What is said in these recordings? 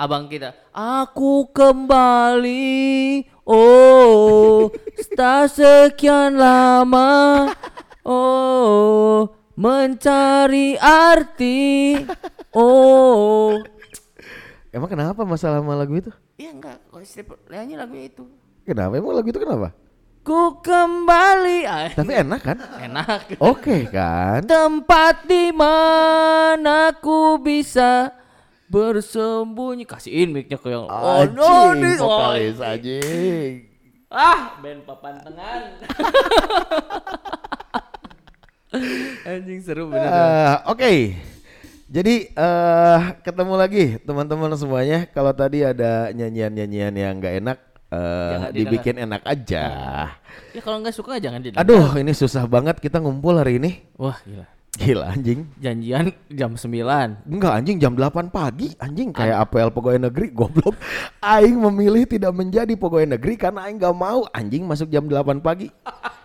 abang kita. Aku kembali. Oh, setelah sekian lama. Oh, mencari arti. Oh. Emang kenapa masalah sama lagu itu? Iya enggak, setiap nyanyi lagu itu. Kenapa? Emang lagu itu kenapa? Ku kembali. Ah, Tapi enak kan? enak. Oke kan? Tempat di mana ku bisa bersembunyi. Kasihin mic-nya ke yang oh, no, nih. Oh, vokalis anjing. Ah, band papan tengan. Anjing seru bener. Eh, Oke. Jadi eh ketemu lagi teman-teman semuanya. Kalau tadi ada nyanyian-nyanyian yang nggak enak, eh, Jangan dibikin enak aja. ya kalau nggak suka jangan didengar. Aduh, ini susah banget kita ngumpul hari ini. Wah, gila. Gila anjing. Janjian jam 9. Enggak anjing jam 8 pagi anjing kayak apel pegawai negeri goblok. Aing memilih tidak menjadi pegawai negeri karena aing nggak mau anjing masuk jam 8 pagi.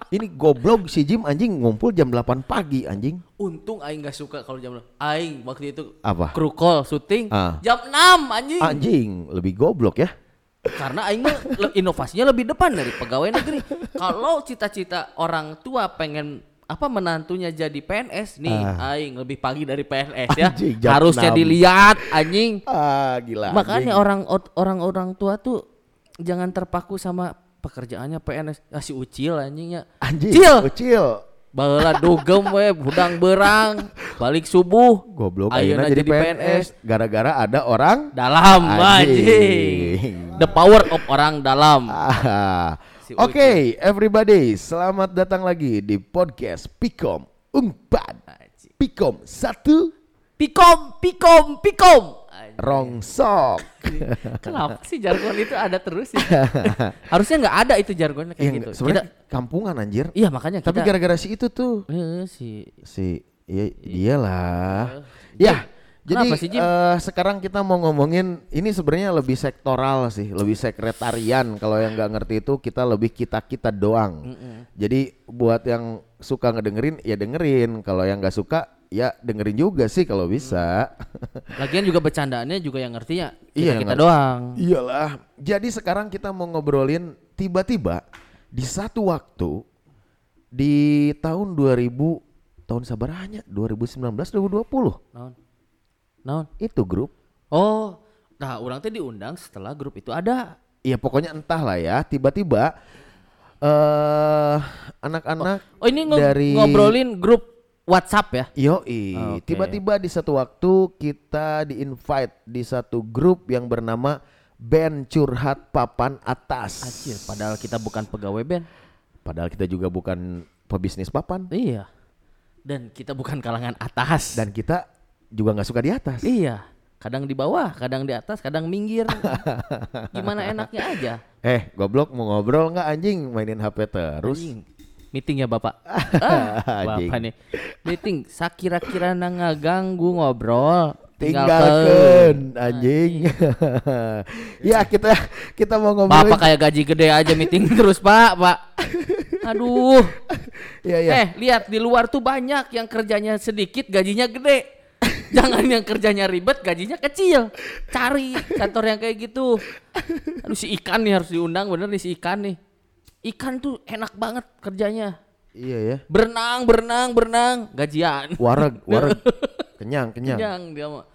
Ini goblok si Jim anjing ngumpul jam 8 pagi anjing. Untung aing nggak suka kalau jam aing waktu itu Apa? kru call syuting Ah. jam 6 anjing. Anjing lebih goblok ya. Karena aing inovasinya lebih depan dari pegawai negeri. Kalau cita-cita orang tua pengen apa menantunya jadi PNS nih aing lebih pagi dari PNS ya. Ah. Anjing, Harusnya 6. dilihat anjing. Ah gila. Makanya anjing. orang orang-orang tua tuh jangan terpaku sama pekerjaannya PNS. Ah si Ucil anjingnya. anjing Cil. Ucil. Baheula dugem we budang berang balik subuh Goblok ayeuna ayeuna jadi PNS gara-gara ada orang dalam Anjing. The power of orang dalam. Ah. Si Oke, everybody, selamat datang lagi di podcast Pikom Unpad. Pikom satu Pikom, pikom, pikom. Rongsok. Kenapa sih jargon itu ada terus ya? Harusnya nggak ada itu jargonnya kayak Yang gitu. Iya, sebenarnya kampungan anjir. Iya makanya Tapi kita. gara-gara si itu tuh Eh, si si iya iyalah. Ya, jadi sih, Jim? eh, sekarang kita mau ngomongin ini sebenarnya lebih sektoral sih, lebih sekretarian. Kalau yang nggak ngerti itu kita lebih kita kita doang. Jadi buat yang suka ngedengerin ya dengerin. Kalau yang nggak suka ya dengerin juga sih kalau bisa. lagian juga bercandaannya juga yang ngerti ya kita, Iya, kita ngerti. doang. Iyalah. Jadi sekarang kita mau ngobrolin tiba-tiba di satu waktu di tahun 2000 tahun sabaranya 2019 2020 Naon? Naon? itu grup Oh, nah orang teh diundang setelah grup itu ada. Iya pokoknya entah lah ya tiba-tiba eh anak-anak Oh ini ngo- dari ngobrolin grup WhatsApp ya? Yoi, Oke. tiba-tiba di satu waktu kita di-invite di satu grup yang bernama Band Curhat Papan Atas. Anjir, padahal kita bukan pegawai band. Padahal kita juga bukan pebisnis papan Iya. Dan kita bukan kalangan atas. dan kita juga nggak suka di atas. iya, kadang di bawah, kadang di atas, kadang minggir. Gimana enaknya aja. Eh, goblok mau ngobrol nggak anjing mainin HP terus? Anjing. Meeting ya Bapak. ah. Bapak nih. Meeting sakira-kira ngaganggu ngobrol. Tinggalkan anjing. ya kita kita mau ngomongin. Bapak kayak gaji gede aja meeting terus, Pak, Pak. Aduh. Iya iya. Eh, lihat di luar tuh banyak yang kerjanya sedikit, gajinya gede. Jangan yang kerjanya ribet, gajinya kecil. Cari kantor yang kayak gitu. Aduh si ikan nih harus diundang bener nih si ikan nih. Ikan tuh enak banget kerjanya. Iya ya. Berenang, berenang, berenang, gajian. Wareg, wareg. kenyang, kenyang. Kenyang dia mah.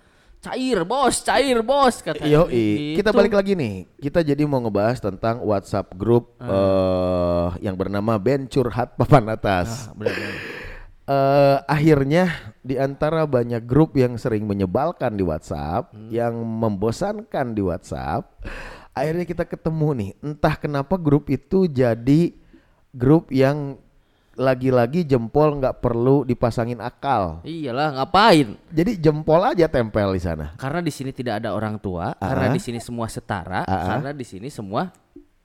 Cair, bos, cair, bos. Yoi, kita Gitu. balik lagi nih. Kita jadi mau ngebahas tentang WhatsApp grup eh yang bernama Band Curhat Papan Atas. Ah, bener, bener. eh akhirnya di antara banyak grup yang sering menyebalkan di WhatsApp, Hmm. yang membosankan di WhatsApp, akhirnya kita ketemu nih. Entah kenapa grup itu jadi grup yang lagi-lagi jempol nggak perlu dipasangin akal. Iyalah, ngapain? Jadi jempol aja tempel di sana. Karena di sini tidak ada orang tua, Ah. karena di sini semua setara, Ah. karena di sini semua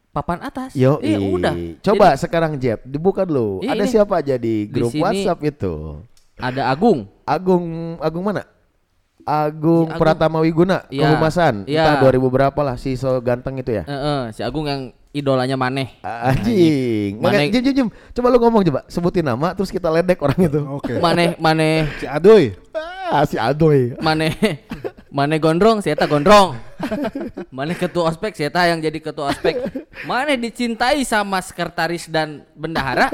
papan atas. Yo, Iya, udah. Coba Jadi, sekarang Jet, dibuka dulu. Iya, ada ini. siapa aja di grup sini- WhatsApp itu? ada Agung. Agung Agung mana? Agung, Si Agung. Pratama Wiguna, Iya, kehumasan. iya. Entah 2000 berapa lah si so ganteng itu ya. Eh, eh, si Agung yang idolanya Maneh. Anjing. Jim, Jim, Jim. Coba lu ngomong coba, sebutin nama terus kita ledek orang itu. Oke. Maneh, Maneh, Si Adoy. Ah, si Adoy. Maneh, Maneh gondrong, si Eta gondrong. Mana ketua ospek saya yang jadi ketua ospek. Mana dicintai sama sekretaris dan bendahara?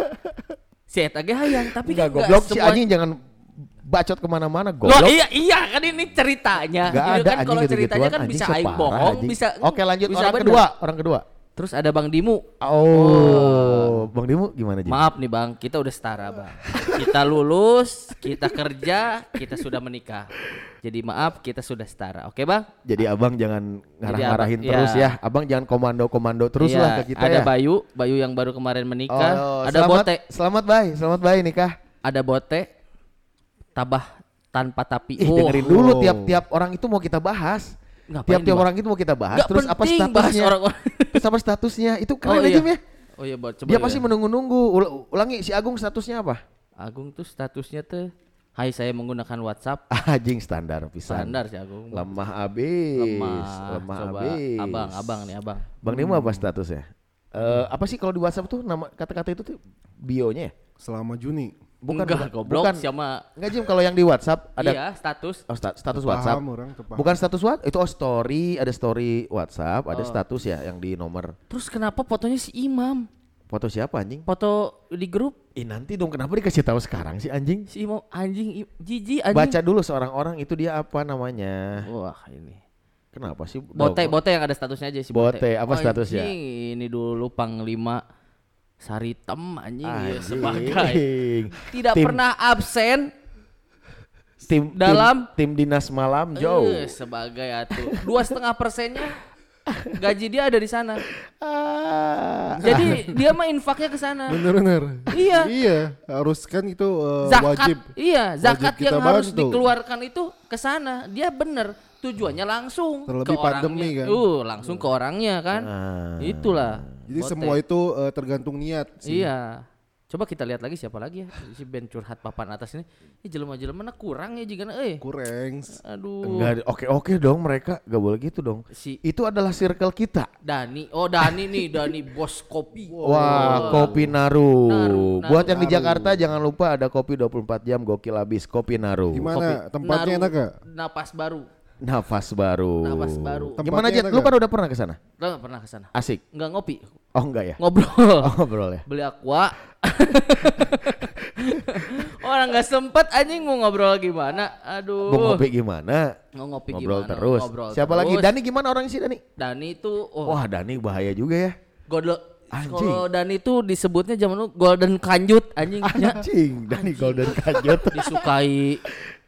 Saya ge hayang tapi Enggak nggak goblok si anjing jangan bacot ke mana-mana Loh goblok. iya iya kan ini ceritanya. Gak Ini ada kan kalau ceritanya gitu-gituan, kan bisa aing bohong, anjing. bisa Oke lanjut bisa orang bener. kedua, orang kedua. Terus ada Bang Dimu. Oh, Bang Dimu gimana Jing? Maaf nih Bang, kita udah setara Bang. Kita lulus, kita kerja, kita sudah menikah. Jadi maaf, kita sudah setara. Oke Bang? Jadi abang jangan ngarah-ngarahin abang- terus iya. ya. Abang jangan komando-komando terus Iya, lah ke kita ada ya. Bayu, Bayu yang baru kemarin menikah. Oh, ada selamat, Bote, Selamat bye, selamat bye nikah. ada Bote. Tabah tanpa tapi. Ih, Oh. dengerin dulu tiap-tiap orang itu mau kita bahas. Tiap-tiap orang itu mau kita bahas. Nggak terus apa penting bahas statusnya? orang-orang. terus apa statusnya? Itu keren Oh, aja iya. ya. Oh iya, Bot. Coba Dia ya. pasti menunggu-nunggu. Ul- ulangi si Agung statusnya apa? Agung tuh statusnya tuh Hai saya menggunakan WhatsApp Anjing standar pisan. standar sih Agung. Lemah abis. Lemah. Lemah Coba abis. abang, abang nih abang. Bang Nemo apa statusnya? Eh, apa sih kalau di WhatsApp tuh nama kata-kata itu tuh bionya ya? Selama Juni. Bukan, Enggak, bukan, goblok bukan. sama Enggak Jim kalau yang di WhatsApp ada iya status. oh, sta- status Paham WhatsApp. orang paham. Bukan status WhatsApp, itu oh story, ada story WhatsApp, Oh. ada status ya yang di nomor. Terus kenapa fotonya si Imam? Foto siapa anjing? Foto di grup Ih nanti dong kenapa dikasih tahu sekarang sih anjing? si Imam anjing i- jijik anjing. Baca dulu seorang orang itu dia apa namanya? Wah, ini. Kenapa sih? Bote, Dong. bote yang ada statusnya aja si Bote, apa statusnya? Anjing, ini dulu panglima Saritem anjing, ya, Anjing. sebagai tidak Tim- pernah absen tim dalam- tim, tim dinas malam Eh, jauh. sebagai atuh dua setengah persennya gaji dia ada di sana. Ah. Jadi dia mah infaknya ke sana. Bener-bener. Iya. Iya, harus kan itu eh, zakat wajib. iya zakat Wajib yang harus bantu. dikeluarkan itu ke sana dia bener tujuannya langsung Terlebih ke pandemi orangnya. kan. uh langsung ke orangnya kan Ah. itulah Jadi Bote. semua itu eh, tergantung niat sih. iya coba kita lihat lagi siapa lagi ya si Ben curhat papan atas ini ini jelema-jelema na kurang ya jika eh Kurang. aduh Enggak, oke oke dong mereka gak boleh gitu dong. si Itu adalah circle kita. Dani oh Dani nih Dani bos kopi Wah, kopi Naru. Naru, Buat Naru. yang di Jakarta jangan lupa ada kopi 24 jam gokil habis kopi Naru. Gimana? Tempatnya Naru enak gak? napas baru Nafas baru. Napas baru. Gimana Tempatnya Jet? enak Lu kan udah pernah ke sana? lo nggak pernah ke sana Asik. nggak ngopi Oh enggak ya? ngobrol Oh, ngobrol ya. beli aqua orang nggak sempet anjing mau ngobrol gimana aduh Mau ngopi gimana? mau ngopi Ngobrol gimana terus. ngobrol Siapa lagi? terus. Dani gimana orang sih Dani? Dani itu oh Wah, Dani bahaya juga ya. godlo Anjing. kalau Dani itu disebutnya zaman dulu golden kanjut anjingnya Anjing, Dani Golden Kajot. disukai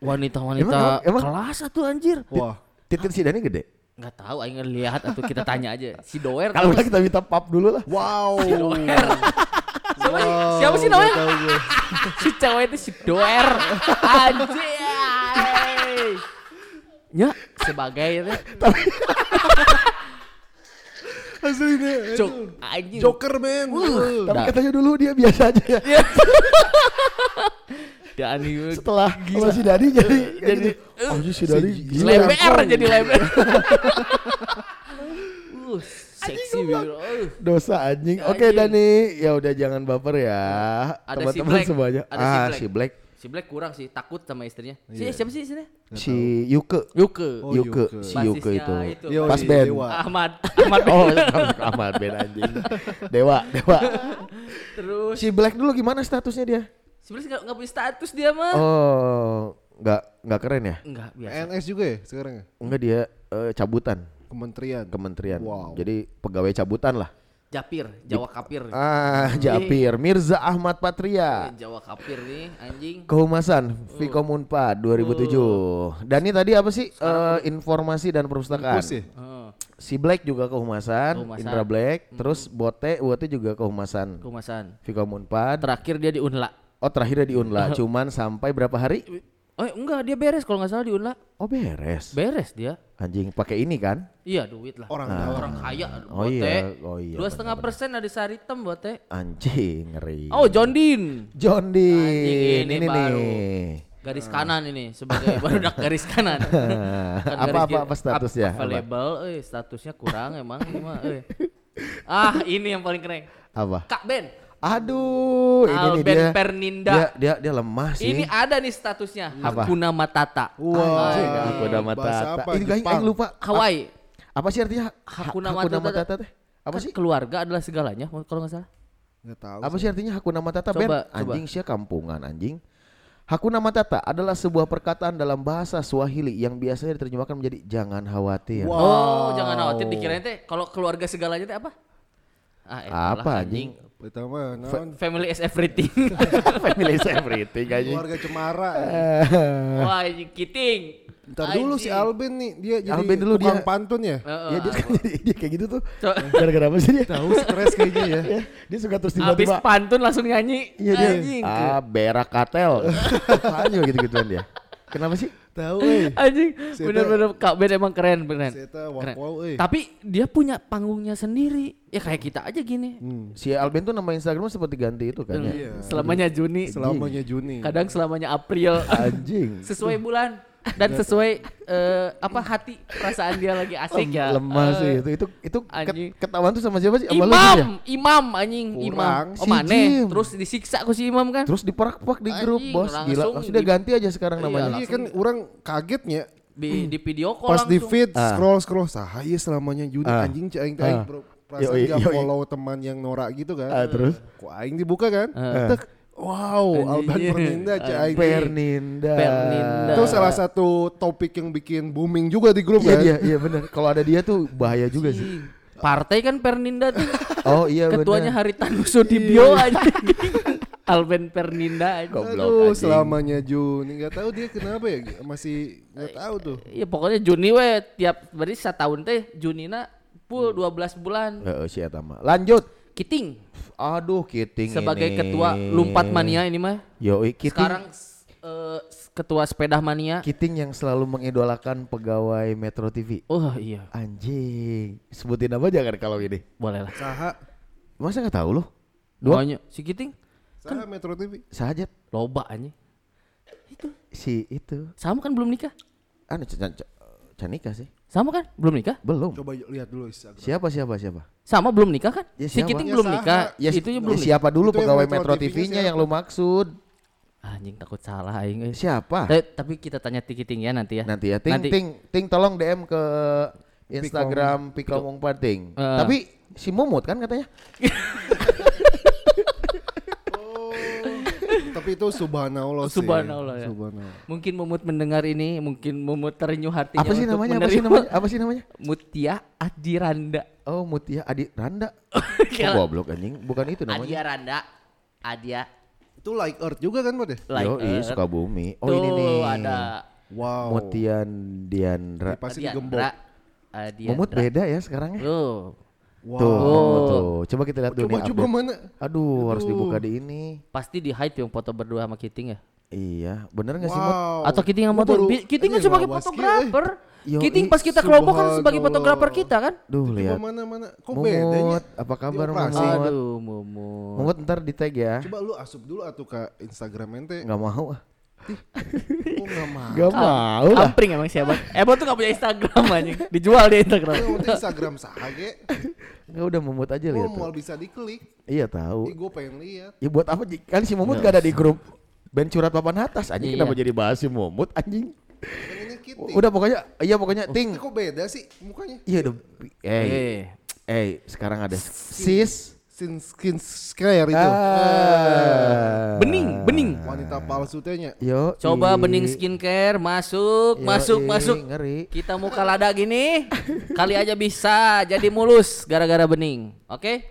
wanita-wanita Emang- emang- kelas atau anjir Wah, Titit si Dani gede. nggak tahu aing lihat atau kita tanya aja si Doer Kalau tahu enggak kita minta pap dulu lah. wow. siapa, sih? Wow, siapa sih namanya tahu gue. si cewek itu si Doer anjir nya sebagai itu Asli deh. cuk anjing Joker men. Uh. Tapi katanya dulu dia biasa aja ya. Dani Setelah sama si Dani jadi jadi oh si Dani gila. leber jadi leber uh seksi bro uh. Dosa anjing. Oke. Dani, ya udah jangan baper ya. Ada si Teman-teman Black. semuanya. Ada si ah, Black. si Black. si Black kurang sih takut sama istrinya si Iya. siapa sih sini Si Yuke. Yuke Oh, Yuke, Yuke. si Yuke itu. itu. Yo, Pas band. Dewa. Ahmad Ahmad Oh, Ahmad Ben anjing. Dewa, Dewa. terus Si Black dulu gimana statusnya dia? Sebenarnya nggak nggak punya status dia mah Oh, nggak nggak keren ya? enggak biasa NS juga ya sekarang ya? Enggak dia eh, cabutan Kementerian. kementerian. Wow. Jadi pegawai cabutan lah. Japir Jawa Kapir Ah, Japir Mirza Ahmad Patria. Eh, Jawa Kapir nih anjing Kehumasan. Vkom Unpad 2007. Dan ini tadi apa sih eh, informasi dan perpustakaan? Heeh. Si Black juga kehumasan, Kehumasan. Indra Black, terus Bote, Bote juga kehumasan. Kumasan Vkom Unpad. terakhir dia di Unla Oh terakhirnya di Unla, cuman sampai berapa hari? oh enggak dia beres kalau nggak salah di Unla Oh beres. beres dia Anjing pakai ini kan? iya duit lah Orang orang, dalam. kaya Oh bote. iya, oh iya, dua setengah persen dari Saritem bote Anjing ngeri. oh John Dean John Dean Anjing, ini ini, baru. nih. garis kanan ini sebagai barudak garis kanan Bukan Apa- garis apa- apa statusnya? Available eh statusnya kurang emang ini mah eh. ah ini yang paling keren Apa? Kak Ben Aduh, ini nih Alben dia. Perninda. Dia dia dia lemah sih. ini ada nih statusnya Apa? Hakuna Matata Wow. Aku udah mata. Bahasa apa? Ini Jepang. lupa. Hawaii Apa sih artinya ha- Hakuna hakuna Matata. matata teh? Apa Kan sih? Keluarga adalah segalanya kalau nggak salah. Nggak tahu. Apa sih artinya hakuna matata? Coba, Ben? coba. Anjing sia kampungan anjing. Hakuna matata adalah sebuah perkataan dalam bahasa Swahili yang biasanya diterjemahkan menjadi jangan khawatir. Wow. Oh, jangan khawatir dikirain teh kalau keluarga segalanya teh apa? Ah, elah, Apa anjing? Pertama, naon? Family is everything. Family is everything anjing. Keluarga cemara. Wah, anjing kiting. Ntar dulu si. Alben nih, dia jadi Alben dulu tukang dia. pantun ya. Ya dia, kan jadi, dia kayak gitu tuh. Gara-gara apa sih dia? Tahu stres kayaknya ya. Ya, dia suka terus tiba-tiba pantun langsung nyanyi. Iya dia. Anjing. Ah, berak katel. Juga gitu-gituan dia. Kenapa sih? Tahu eh. Anjing. Bener-bener Kak Ben emang keren Keren. eh. Tapi dia punya panggungnya sendiri. Ya kayak kita aja gini. Si Alben tuh nama Instagramnya seperti ganti itu kan ya. Iya. Selamanya Juni. Selamanya Juni. Kadang selamanya April. Anjing. sesuai bulan dan sesuai eh, apa hati perasaan dia lagi asik ya. Lemah Eh, sih itu. Itu itu anjing. ket- ketahuan tuh sama siapa sih? Sama Imam, ya? imam anjing, Kurang. imam. Oh Si mana? Jim. Terus disiksa ku si imam kan? Terus diperak-perak di grup Anjing, bos gila. langsung dia di- ganti aja sekarang Iya, namanya. Iya kan orang kagetnya Di, di video call pas di langsung. feed Ah. scroll scroll sahaya selamanya Juni Ah. anjing teh Ah. bro. Perasaan Yoi, yoi. follow teman yang norak gitu kan. Ah, terus? Kok aing dibuka kan? Tek, Wow, Alban. Perninda aing. Perninda. Perninda. Itu salah satu topik yang bikin booming juga di grup Iya kan. dia, iya benar. Kalau ada dia tuh bahaya juga sih. Partai kan Perninda tuh. Oh iya Ketuanya benar. Haritanu Sudibyo anjing. Alben Perninda. Goblok, Aduh, selamanya Juni nggak tahu dia kenapa ya, masih nggak tahu tuh. Iya pokoknya Juni we tiap berarti setahun teh Junina full 12 bulan. Heeh, si eta mah. Lanjut. Kiting Aduh, Kiting sebagai ini. ketua Lumpat Mania ini mah. Yoi, Kiting. Sekarang eh, ketua sepeda mania. Kiting yang selalu mengidolakan pegawai Metro TV. Oh iya, Anjing. Sebutin apa jangan kalau gini. boleh lah. Saha, Masa nggak tahu lo? Dua Pokoknya si Kiting Saha Metro TV. saja loba anjing. si itu. Sama kan belum nikah? Anu can, can, can nikah sih. Sama kan belum nikah? Belum. Coba lihat dulu Instagram. Siapa siapa siapa? Sama belum nikah kan? Ya, si siapa? Kiting Ya, belum sama. nikah. Ya, itu ya ya belum nikah. siapa dulu Itu pegawai Metro TV-nya yang lu maksud? Anjing takut salah aing. eh. Siapa? Eh, tapi kita tanya Ti Kiting ya nanti ya. Nanti ya. Ting Nanti. ting ting tolong DM ke Instagram Pikom Umpan Ting. Eh. Tapi si Mumut kan katanya. Tapi itu subhanallah sih. Subhanallah ya. Subhanallah. Mungkin Mumut mendengar ini, mungkin Mumut terenyuh hatinya Apa sih namanya? Apa sih namanya? Apa sih namanya? Mutia Adiranda. Oh, Mutia Adi Randa. Kira- Oh, goblok anjing. Bukan itu namanya. Adia Randa. Adia. Itu like earth juga kan, Bode? Like Yo, Earth. Sukabumi. Oh, Tuh, ini nih. ada Wow. Mutian Diandra. Pasti Adiandra. digembok. Adiandra. Mumut beda ya sekarang ya. Tuh, Wow. Tuh, Oh. tuh. Coba kita lihat dulu Coba nih coba update. mana? Aduh, harus Aduh. dibuka di ini. pasti di hide yang foto berdua sama Kiting ya. Iya, bener gak sih, Mut? Wow. Atau Kiting yang Bi- Kiting kan sebagai eh. fotografer. Yo, Kiting pas kita kelompok kan sebagai fotografer kita kan. Duh, Coba lihat. mana mana? Kok bedanya? Apa kabar. Mumut? Aduh, Mumut. Mumut ntar di tag ya. Coba lu asup dulu atuh ke Instagram ente. Nggak mau ah. Kok enggak mau? Gak mau lah. Ampring emang siapa? Ebon tuh gak punya Instagram anjing. Dijual di Instagram. Instagram saha ge? Nggak udah Mumut aja Oh, lihat. mau tuh. bisa diklik. Iya Ih, tahu. gue pengen lihat. Ya buat apa? Kan si Mumut gak ada di grup band curhat papan atas anjing Iya. kenapa jadi bahas si Mumut anjing. Udah pokoknya iya pokoknya ting. Kok beda sih mukanya? Iya udah. Eh, Eh, eh sekarang ada sis. Sin skin scare itu. Ah. bening, bening. Wanita palsu tehnya. Yo. Coba bening skincare masuk, yo, masuk, i, masuk. Ngeri. Kita muka lada gini, kali aja bisa jadi mulus gara-gara bening. Oke?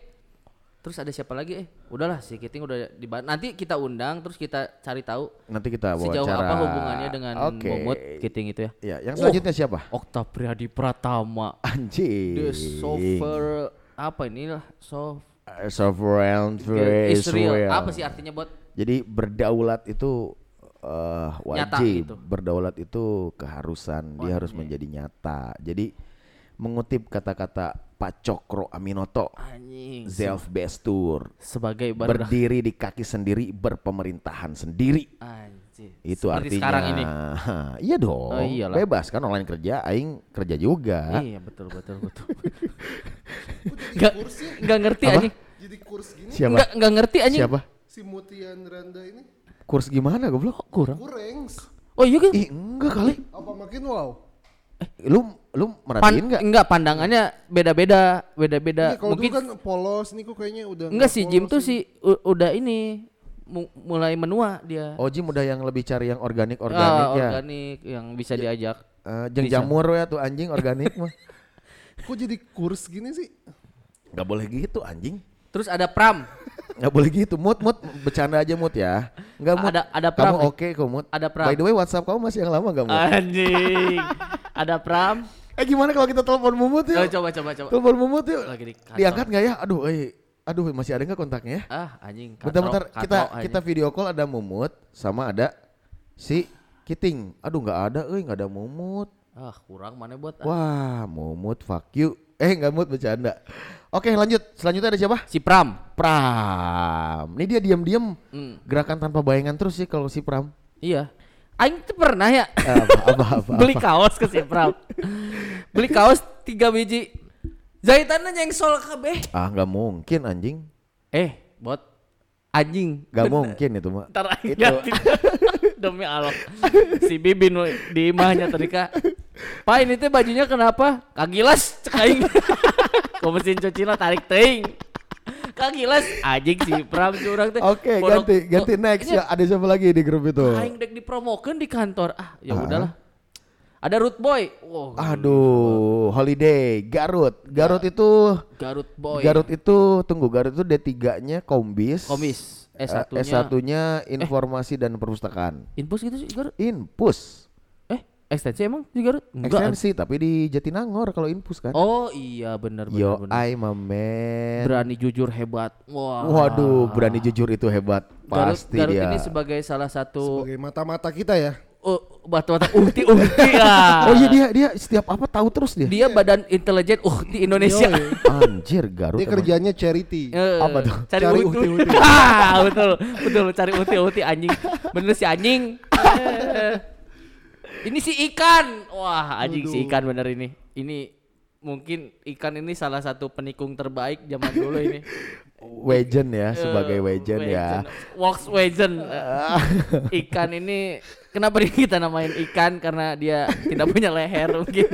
Terus ada siapa lagi? Eh, udahlah si Kiting udah di nanti kita undang terus kita cari tahu Nanti kita wawancara. sejauh apa hubungannya dengan Oke. Momot Kiting itu ya. Ya, yang Oh. selanjutnya siapa? Okta Priadi Pratama. Anjing. The software apa inilah soft Uh, Sovereign Israel. Apa sih artinya buat Jadi berdaulat itu Nyata wajib. gitu. Berdaulat itu keharusan. Dia harus menjadi nyata. Jadi mengutip kata-kata Pak Cokro Aminoto, anjing self bestur, sebagai baru berdiri di kaki sendiri, berpemerintahan sendiri. anjing. Itu Seperti artinya. sekarang ini. iya dong. Oh, iyalah. Bebas kan online kerja, aing kerja juga. Iya betul betul betul. Enggak kursi? enggak ngerti Apa? anjing. Jadi kurs gini Siapa? Enggak enggak ngerti anjing. Siapa? si Mutian Randa ini Kurs gimana goblok? Kurang. kurengs. Oh iya kan? Ih, enggak kali. Apa makin wow? Eh, lu lu Pan- merhatiin nggak? enggak pandangannya beda-beda, beda-beda. Mungkin dulu kan polos, nih kok kayaknya udah enggak sih Jim tuh sih udah ini mu- mulai menua dia. Oh Jim udah yang lebih cari yang organik Ah, organik ya. organik yang bisa diajak. Eh, jeng Bisa. jamur ya tuh anjing organik mah. Kok jadi kurs gini sih? Gak boleh gitu anjing. Terus ada Pram. Gak boleh gitu. Mut mut bercanda aja mut ya. Enggak mut. Ada- ada Kamu Pram nih. oke kok mut. Ada Pram. By the way WhatsApp kamu masih yang lama gak mut? Anjing. ada Pram. Eh gimana kalau kita telepon Mumut Oh, yuk? coba coba coba. Telepon Mumut yuk. Lagi di kantor. Diangkat nggak ya? Aduh, eh, aduh masih ada nggak kontaknya? ya? Ah, anjing. Bentar-bentar kita katrok, kita video call ada Mumut sama ada si Kiting. Aduh nggak ada, eh nggak ada Mumut. Ah, kurang mana buat ah. Wah, Mumut fuck you. Eh nggak mut bercanda. Oke lanjut. Selanjutnya ada siapa? si Pram. Pram. Ini dia diam-diam Hmm. gerakan tanpa bayangan terus sih kalau si Pram. Iya. Aing tuh pernah ya Apa apa apa. beli kaos ke si Pram. beli kaos tiga biji. Jahitannya nyengsol kabeh. Ah nggak mungkin anjing. Eh, bot anjing. Nggak Bener. mungkin itu mah. Ntar aing Itu-. Demi Allah. Si Bibin di imahnya tadi kak. Pak ini teh bajunya kenapa? Kagilas cek aing. Kok mesin cuci lah tarik ting. Kagilas anjing si Pram curang teh. Oke Bodoh- ganti ganti next ini ya. Ada siapa lagi di grup itu? Aing dek dipromokeun di kantor. Ah, ya Ah. udahlah. Ada Root Boy. Wow, Aduh, holiday Garut. Garut itu Garut Boy. Garut itu tunggu Garut itu D3-nya Kombis. Komis. Eh, S1-nya. S1-nya informasi dan perpustakaan. Infus gitu sih Garut. Infus. Ekstensi emang di Garut? Ekstensi tapi di Jatinangor kalau infus kan. Oh iya benar benar Yo, benar. I man. Berani jujur hebat. Wah. Waduh, berani jujur itu hebat. Garut, Pasti Garut dia. ini sebagai salah satu Sebagai mata-mata kita ya. oh, batu-batu uhti uhti ya. Oh iya dia dia setiap apa tahu terus dia. Dia badan intelijen uhti Indonesia. Yoi. Anjir Garut. Dia emang. kerjanya charity. Eh, Apa tuh? Cari, Cari uhti uhti-uhti. Ah, betul, betul. Cari uhti uhti anjing. Bener si anjing. Ini si ikan. Wah, anjing si ikan bener ini. Ini mungkin ikan ini salah satu penikung terbaik zaman dulu ini. Legend ya sebagai Eh, legend ya. Volkswagen. Eh, ikan ini kenapa kita namain ikan karena dia tidak punya leher mungkin.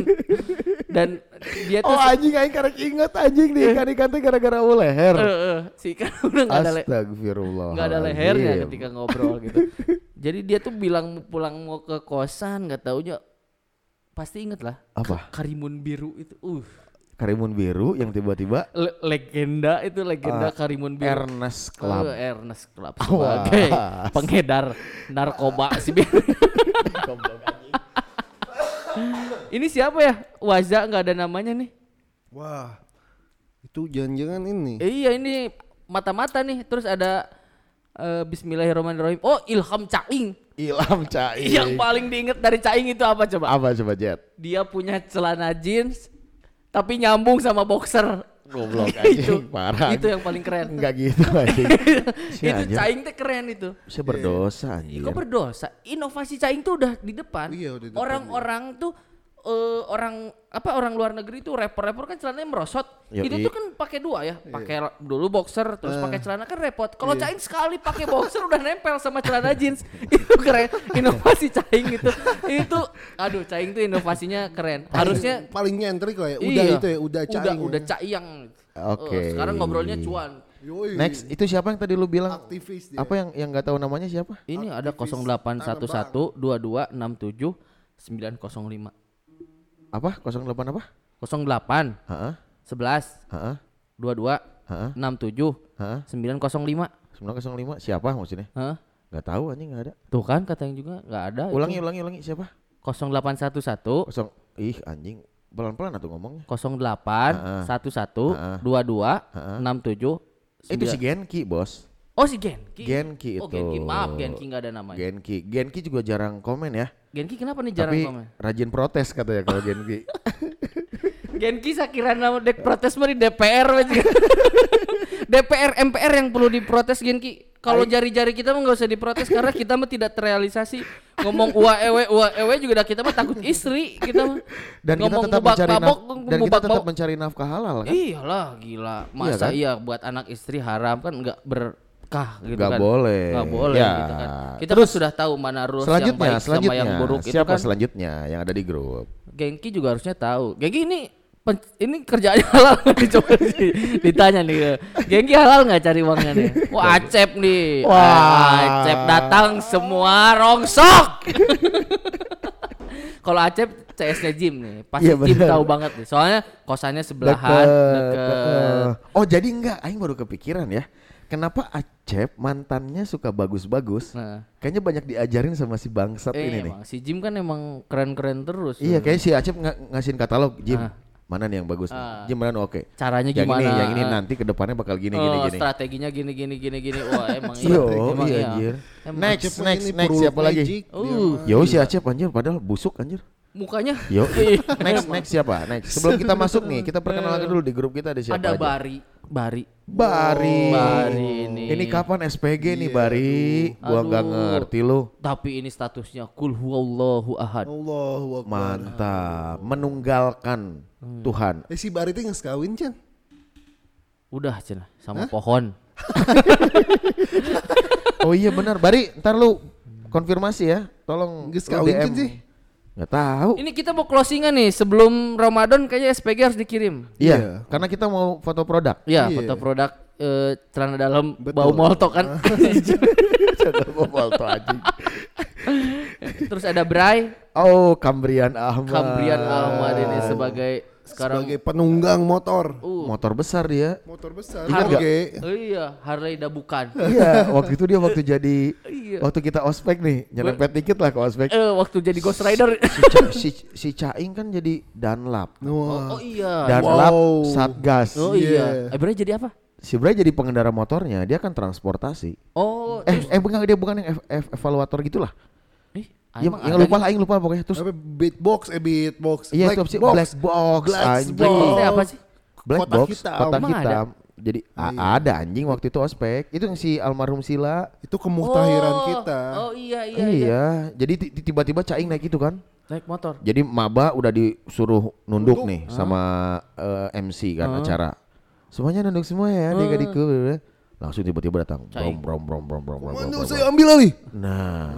Dan dia tuh Oh anjing aing karek inget anjing di ikan-ikan teh gara-gara u leher. Eh, eh, si ikan udah nggak ada le- Astagfirullah. nggak ada lehernya ketika ngobrol gitu. Jadi dia tuh bilang pulang mau ke kosan nggak taunya pasti inget lah Apa? Karimun biru itu. Uh, Karimun biru yang tiba-tiba le- legenda itu legenda Ah, Karimun biru. Ernest Club. Eh, Ernest Club Wah. sebagai pengedar narkoba si biru. Ini siapa ya? Waza nggak ada namanya nih. Wah. Itu jangan-jangan ini. Eh, iya ini mata-mata nih. Terus ada eh, Bismillahirrahmanirrahim. Oh Ilham Caing. Ilham Cai. Yang paling diinget dari Caing itu apa coba? Apa coba Jet? Dia punya celana jeans tapi nyambung sama boxer. Goblok itu parah. Itu yang paling keren. Enggak gitu anjing. Si itu. Caing teh keren itu. Saya berdosa anjing. Kok berdosa? Inovasi Caing tuh udah di depan. Iya, udah di depan, Orang-orang tuh eh, orang apa orang luar negeri tuh rapper-rapper kan celananya merosot. Yoi. Itu tuh kan pakai dua ya. Pakai dulu boxer terus pakai celana kan repot. Kalau Iya. Caing sekali pakai boxer udah nempel sama celana jeans. itu keren. Inovasi Caing itu. Itu aduh Caing tuh inovasinya keren. Harusnya paling nyentrik lah ya. Udah iya, itu ya, udah Udah caing. udah Caing. Oke. Eh, sekarang ngobrolnya cuan. Yoi. Next, itu siapa yang tadi lu bilang? aktivis dia. Apa yang yang nggak tahu namanya siapa? Ini ada Aktivis 0811 22 67 905. Apa? 08 apa? 08 Heeh. 11 Heeh. 22 Heeh. 67 Heeh. 905. 905 siapa maksudnya? Hah? Nggak tahu anjing nggak ada. Tuh kan kata yang juga nggak ada. Ulangi itu. ulangi ulangi siapa? 0811 Kosong. Ih anjing. Pelan-pelan atuh ngomongnya. 08 11 Heeh. 22 Heeh. 67 Eh, Itu si 9 Genki, Bos. Oh si Genki. Genki Oh itu. Genki maaf Genki nggak ada namanya. Genki. Genki juga jarang komen ya. Genki kenapa nih jarang Tapi komen? rajin protes katanya kalau Genki. Genki sakira nama dek protes mah di DPR juga. DPR MPR yang perlu diprotes Genki. Kalau jari-jari kita mah nggak usah diprotes karena kita mah tidak terrealisasi. Ngomong ua ewe ua ewe juga dah kita mah takut istri kita mah. Dan kita Ngomong tetap bubak mencari babok, dan kita tetap babok. mencari nafkah halal kan? Iyalah gila. Masa kan? iya buat anak istri haram kan nggak berkah gitu Nggak kan. boleh. Nggak boleh Ya. gitu kan. Kita kan sudah tahu mana rules yang Selanjutnya, baik selanjutnya. sama yang buruk itu Siapa kan. selanjutnya yang ada di grup? Gengki juga harusnya tahu. Gengki ini ini kerjaannya halal nggak nih? coba di- ditanya nih. Gengki halal nggak cari uangnya nih? Wah Acep nih. Wah. Acep datang semua rongsok. Kalau Acep CS-nya Jim nih, pasti Iya, Jim tahu banget nih. Soalnya kosannya sebelahan, Deket, deket. Oh jadi enggak, Aing baru kepikiran ya. Kenapa Acep mantannya suka bagus-bagus? Nah, Kayaknya banyak diajarin sama si bangsat eh, ini nih. emang si Jim kan emang keren-keren terus. Iya, kayak si Acep ng ngasihin katalog, Jim. Ah. Mana nih yang bagus? nih? Ah. Jim mana oke. Caranya Yang gimana? ini, yang ini Ah. nanti ke depannya bakal gini oh, gini gini. strateginya gini gini gini gini. Wah, emang iya. Yo, Emang iya iya. anjir. Emang Next, Acep next, ini next siapa lagi? Uh. mah. Yo si Acep anjir padahal busuk anjir. mukanya Yo, Ih, next next siapa? Next. Sebelum kita masuk nih, kita perkenalkan dulu di grup kita ada siapa ada aja. Bari, Bari. Bari. Bari ini. Ini kapan SPG nih Bari? Gua nggak ngerti lu. Tapi ini statusnya kul huwallahu ahad. Allahu Akbar. Mantap, menunggalkan Hmm. Tuhan. Eh si Bari teh geus kawin Chan. Udah cina sama pohon. Oh iya benar, Bari, ntar lu konfirmasi ya. Tolong Geus lu kawin kan sih? Nggak tahu. Ini kita mau closingan nih sebelum Ramadan kayaknya SPG harus dikirim. Iya, Iya. karena kita mau foto produk. Iya, Iya. foto produk eh, celana dalam Betul. bau molto kan. foto anjing. Terus ada Bray, Oh, Kambrian Ahmad. Kambrian Ahmad ini sebagai sekarang Sebagai penunggang motor. uh, motor besar dia. Motor besar. Ingat nggak? Oke. oh iya, Harley bukan. iya, waktu itu dia waktu jadi Iya. waktu kita ospek nih, nyerempet dikit lah ke ospek. Eh waktu jadi Ghost Rider. Si, Ca- si, si Caing kan jadi Danlap. Oh, Wah. oh iya. Danlap Wow. Satgas. Oh Iya. iya. Eh Bray jadi apa? Si Bray jadi pengendara motornya, dia kan transportasi. Oh, Eh, eh bukan dia bukan yang ev- ev- evaluator gitulah. Ya, yang ada lupa gitu? lah, aing lupa pokoknya terus. Apa beatbox eh beatbox. Iya itu apa sih? Black box, Black anjing. Black box apa sih? Black Kotak box, hitam. kotak Emang ada? hitam. Jadi a- ada anjing waktu itu ospek. Itu yang si almarhum Sila. Itu kemuktahiran Oh, kita. Oh iya iya. Iya, iya. jadi ti- ti- tiba-tiba Caing naik itu kan. Naik motor. Jadi maba udah disuruh nunduk Nunduk. nih sama eh, MC kan acara. Semuanya nunduk semua ya, dia gak Langsung tiba-tiba datang. Brom brom brom brom brom brom. Brom, saya ambil alih. Nah,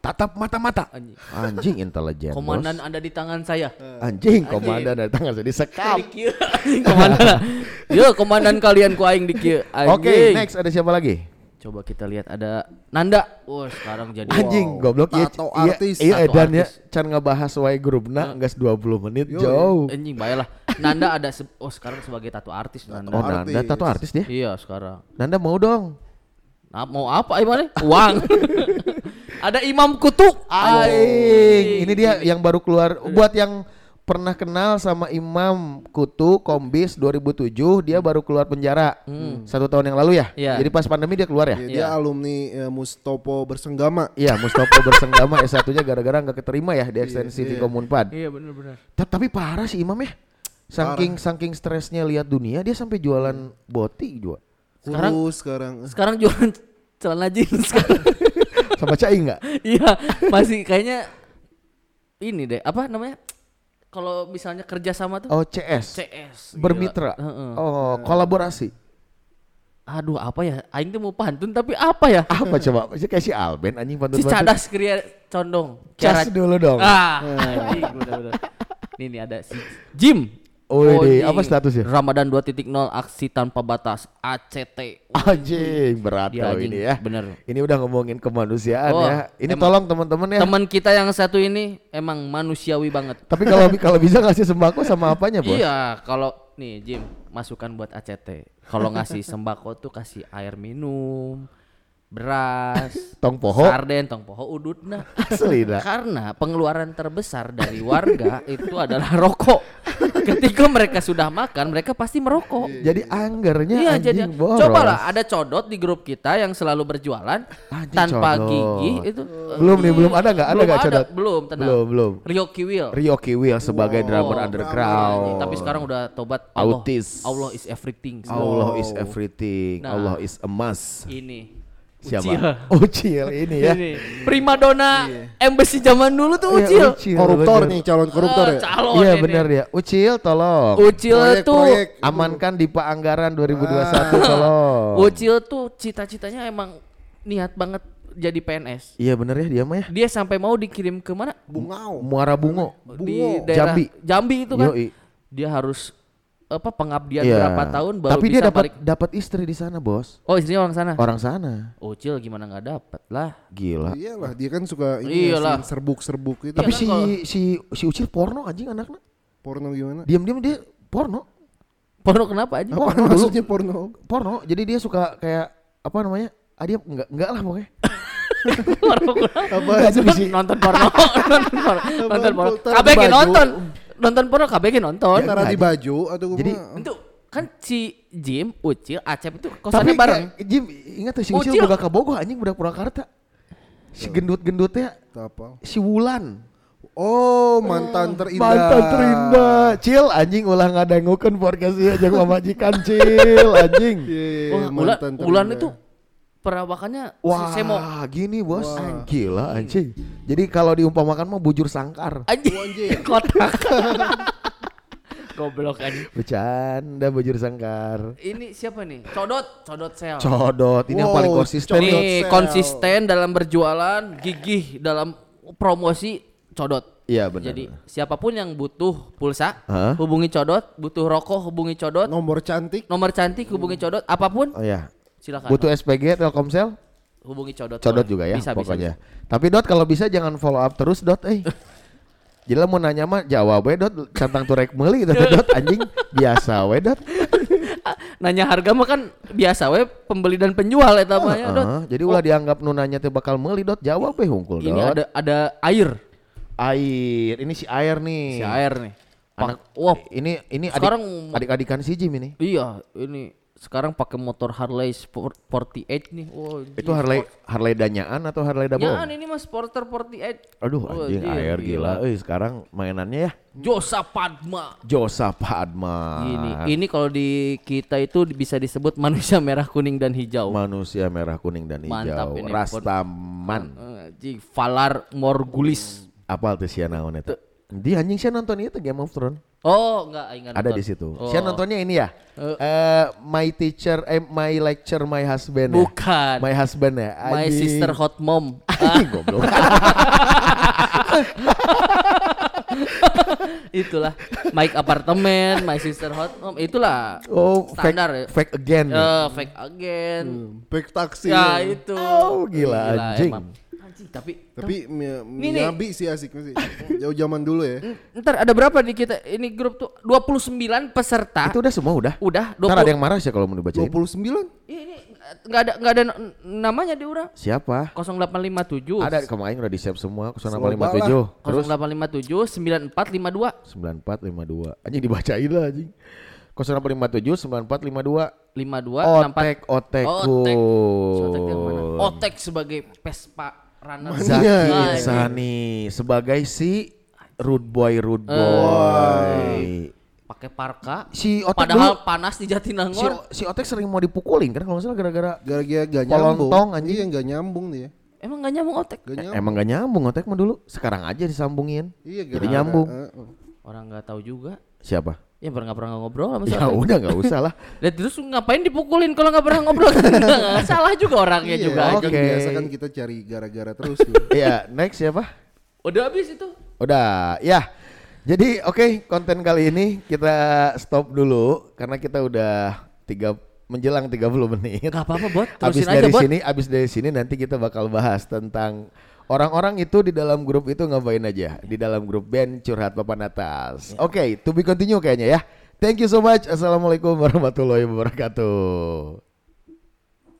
tatap mata-mata. Anjing. Anjing intelijen. Komandan bos. ada di tangan saya. Anjing komandan dari tangan saya disekap. Di anjing, komandan. Yo, komandan kalian ku aing di kieu. Oke, Anjing. next ada siapa lagi? Coba kita lihat ada Nanda. Wah, sekarang jadi Anjing goblok iya Tato iya, artis. Iya edan ya can ngebahas wae grupna geus 20 menit Yo, jauh. Anjing baiklah. Nanda ada se- oh sekarang sebagai tato artis Nanda. Oh, artis. Nanda tato artis dia. Iya, sekarang. Nanda mau dong. Nah, mau apa gimana? Uang. ada Imam Kutu. Aing, ini dia yang baru keluar buat yang pernah kenal sama Imam Kutu Kombis 2007 dia baru keluar penjara satu tahun yang lalu ya. Iya. Jadi pas pandemi dia keluar ya. Ya, dia alumni eh, Mustopo bersenggama. Iya, Mustopo bersenggama S1-nya gara-gara nggak keterima ya di ekstensi di Komunpad. Iya, benar-benar. Ta- Tapi parah sih Imam ya. Saking saking stresnya lihat dunia dia sampai jualan boti juga. Sekarang- Kurus sekarang. Sekarang jualan celana jeans sekarang. Sama Cai enggak? Iya, masih kayaknya ini deh, apa namanya? Kalau misalnya kerja sama tuh Oh, CS. CS. Bermitra. gila. Oh, kolaborasi. Aduh, apa ya? Aing tuh mau pantun tapi apa ya? Apa coba? Kayak si Alben anjing Si pantun cadas kria condong. Cas dulu dong. Ah, anjing, bener-bener. Nih nih ada si Jim. Oh, ini Odi. apa statusnya? Ramadan 2.0 aksi tanpa batas ACT. Anjing, berat anjing. ini ya. Bener. Ini udah ngomongin kemanusiaan Oh, ya. Ini emang- tolong teman-teman ya. Teman kita yang satu ini emang manusiawi banget. Tapi kalau kalau bisa kasih sembako sama apanya, Bos? Iya, kalau nih Jim, masukan buat ACT. Kalau ngasih sembako tuh kasih air minum, beras, Tong poho. sarden, tong poho udutna. Asli dah. Karena pengeluaran terbesar dari warga itu adalah rokok. Ketika mereka sudah makan, mereka pasti merokok. Jadi anggarnya Iya, anjing jadi boros. coba lah ada codot di grup kita yang selalu berjualan Anjing tanpa codot. gigi itu Belum nih, belum ada nggak? Ada nggak codot? Belum, tenang. Belum, belum. Rio Kiwil. Rio Kiwil sebagai drummer Oh, underground. Tapi sekarang udah tobat Allah. Autis. Allah is everything. Allah is everything. Nah. Allah is emas. Ini. Siapa? Ucil. Ucil ini ya. Ini. Primadona embassy zaman dulu tuh Iya, Ucil. Koruptor bener. nih, calon koruptor Ah, ya. calon Iya ini. benar ya. Ucil tolong. Ucil Proyek, tuh proyek. Amankan di Anggaran 2021 Ah. tolong. Ucil tuh cita-citanya emang niat banget jadi PNS. Iya bener ya dia mah ya. Dia sampai mau dikirim ke mana? Bungau. Muara Bungo. Di daerah Jambi. Jambi itu kan. Yoi. Dia harus apa pengabdian Iya. berapa tahun baru Tapi bisa dia dapat istri di sana, Bos. Oh, istrinya orang sana. Orang sana. Ucil gimana nggak dapat lah. Gila. Iyalah, dia kan suka ini Iyalah. ya, serbuk-serbuk itu. Tapi kan si kalau- si si Ucil porno anjing anaknya. Porno gimana? Diam-diam dia porno. Porno kenapa aja? Apa porno maksudnya porno? Porno. Jadi dia suka kayak apa namanya? Ah dia enggak enggak lah pokoknya. Porno? Apa Itu bisi. nonton porno, nonton porno, nonton porno. Nonton, nonton porno KBG nonton. Antara di baju atau Jadi-? Itu kan si Jim, Ucil, Acep itu Tapi kosannya bareng. kayak, Jim ingat tuh si Ucil Ucil. boga kabogoh anjing budak Purwakarta. Si gendut-gendutnya apa? si Wulan. Oh, mantan terindah. Mantan terindah. Cil anjing ulah ngadengukeun podcast ieu jeung mamajikan Cil anjing. Iya, iya, iya, Wah, Ulan, mantan Ulan terindah. itu perawakannya si Wah, Semo. gini bos. Gila anjing. Jadi kalau diumpamakan mah bujur sangkar. Anjing, anjing. kotak. Goblok anjing. Bercanda bujur sangkar. Ini siapa nih? Codot, Codot Sel. Codot, ini yang Wow, paling konsisten. Sel. konsisten dalam berjualan, gigih dalam promosi Codot. Iya benar. Jadi siapa pun yang butuh pulsa, Hah? hubungi Codot, butuh rokok hubungi Codot, Nomor cantik. nomor cantik hubungi Codot, apa pun Oh ya. Silakan. Butuh SPG Telkomsel? hubungi Codot. Codot juga ya Bisa, bisa, pokoknya. Tapi Dot kalau bisa jangan follow up terus Dot eh. Jadi mau nanya mah jawab we Dot centang turek meuli gitu Dot anjing biasa we Dot. bisa. Nanya harga mah kan biasa we pembeli dan penjual eta mah ya, Dot. Heeh, jadi ulah dianggap nu nanya teh bakal meuli Dot jawab we hungkul Dot. Ini ada ada air, air. Ini si air nih. si air nih. Anak wah, ini ini adik, adik-adikan si Jim ini. iya, ini sekarang pakai motor Harley Sport 48 nih. Wah, Itu Harley Harley danyaan atau Harley Dabon? ini mah Sporter 48. Aduh Wah, anjing air gila. Eh sekarang mainannya ya Josa Padma. Josa Padma. Ini ini kalau di kita itu bisa disebut manusia merah kuning dan hijau. manusia merah kuning dan Mantap hijau. ini. Rastaman. Eh, Ji Valar Morgulis. Apal tuh sia naon eta? Di anjing saya nonton itu Game of Thrones. Oh, enggak ingat Ada nonton. di situ. Oh. Saya nontonnya ini ya. Eh. Eh my teacher eh my lecture my husband ya. Bukan. My husband ya. My Anjing. sister hot mom. Anjing goblok. Itulah Mike apartemen, my sister hot mom. Itulah Oh, fake, standar ya. fake again. ya. Eh, fake again. Back taksi. Ya itu. Oh, gila, anjing. emang. Anjing tapi Tapi Mi- Nih, nih. Miyabi sih asik sih. Jauh zaman dulu ya. ntar ada berapa di kita ini grup tuh 29 peserta. Itu udah semua udah. udah Ntar 20 ada yang marah sih kalau mau dibacain. 29? Ih, ini enggak ada enggak ada namanya di orang. Siapa? 0857 Ada kemarin udah di save semua. Sloba 0857. Terus 0857 9452 9452. Anjing dibacain lah anjing. 0857 9452 52 Otek Otek Otek. Si Otek yang mana? Otek sebagai Vespa runner. Zaki Iya. Insani sebagai si Rude Boy Rude Eh. Boy. Pakai parka. Si Otek Padahal dulu panas di si, Jatinangor. si Otek sering mau dipukulin kan kalau salah gara-gara Gara-gara gak nyambung. anjing. Iya gak nyambung dia. Emang gak nyambung Otek? Gak nyambung. emang gak nyambung Otek mah dulu. Sekarang aja disambungin. Iya, Jadi gara-gara- nyambung. eh, eh. Orang nggak tahu juga. Siapa? Ya pernah nggak pernah ngobrol sama Ya udah nggak usah lah. Dan terus ngapain dipukulin kalau nggak pernah ngobrol? Nggak salah juga orangnya Iya, juga. oke. kan biasa kan kita cari gara-gara terus. Iya, next siapa? Udah habis itu. Udah, ya. Jadi oke konten kali ini kita stop dulu karena kita udah tiga menjelang 30 menit. Gak apa-apa bot. Abis Terusin aja dari bot. sini, abis dari sini nanti kita bakal bahas tentang orang-orang itu di dalam grup itu ngapain aja di dalam grup band curhat papan atas. Oke, to be continue kayaknya ya. Thank you so much. Assalamualaikum warahmatullahi wabarakatuh.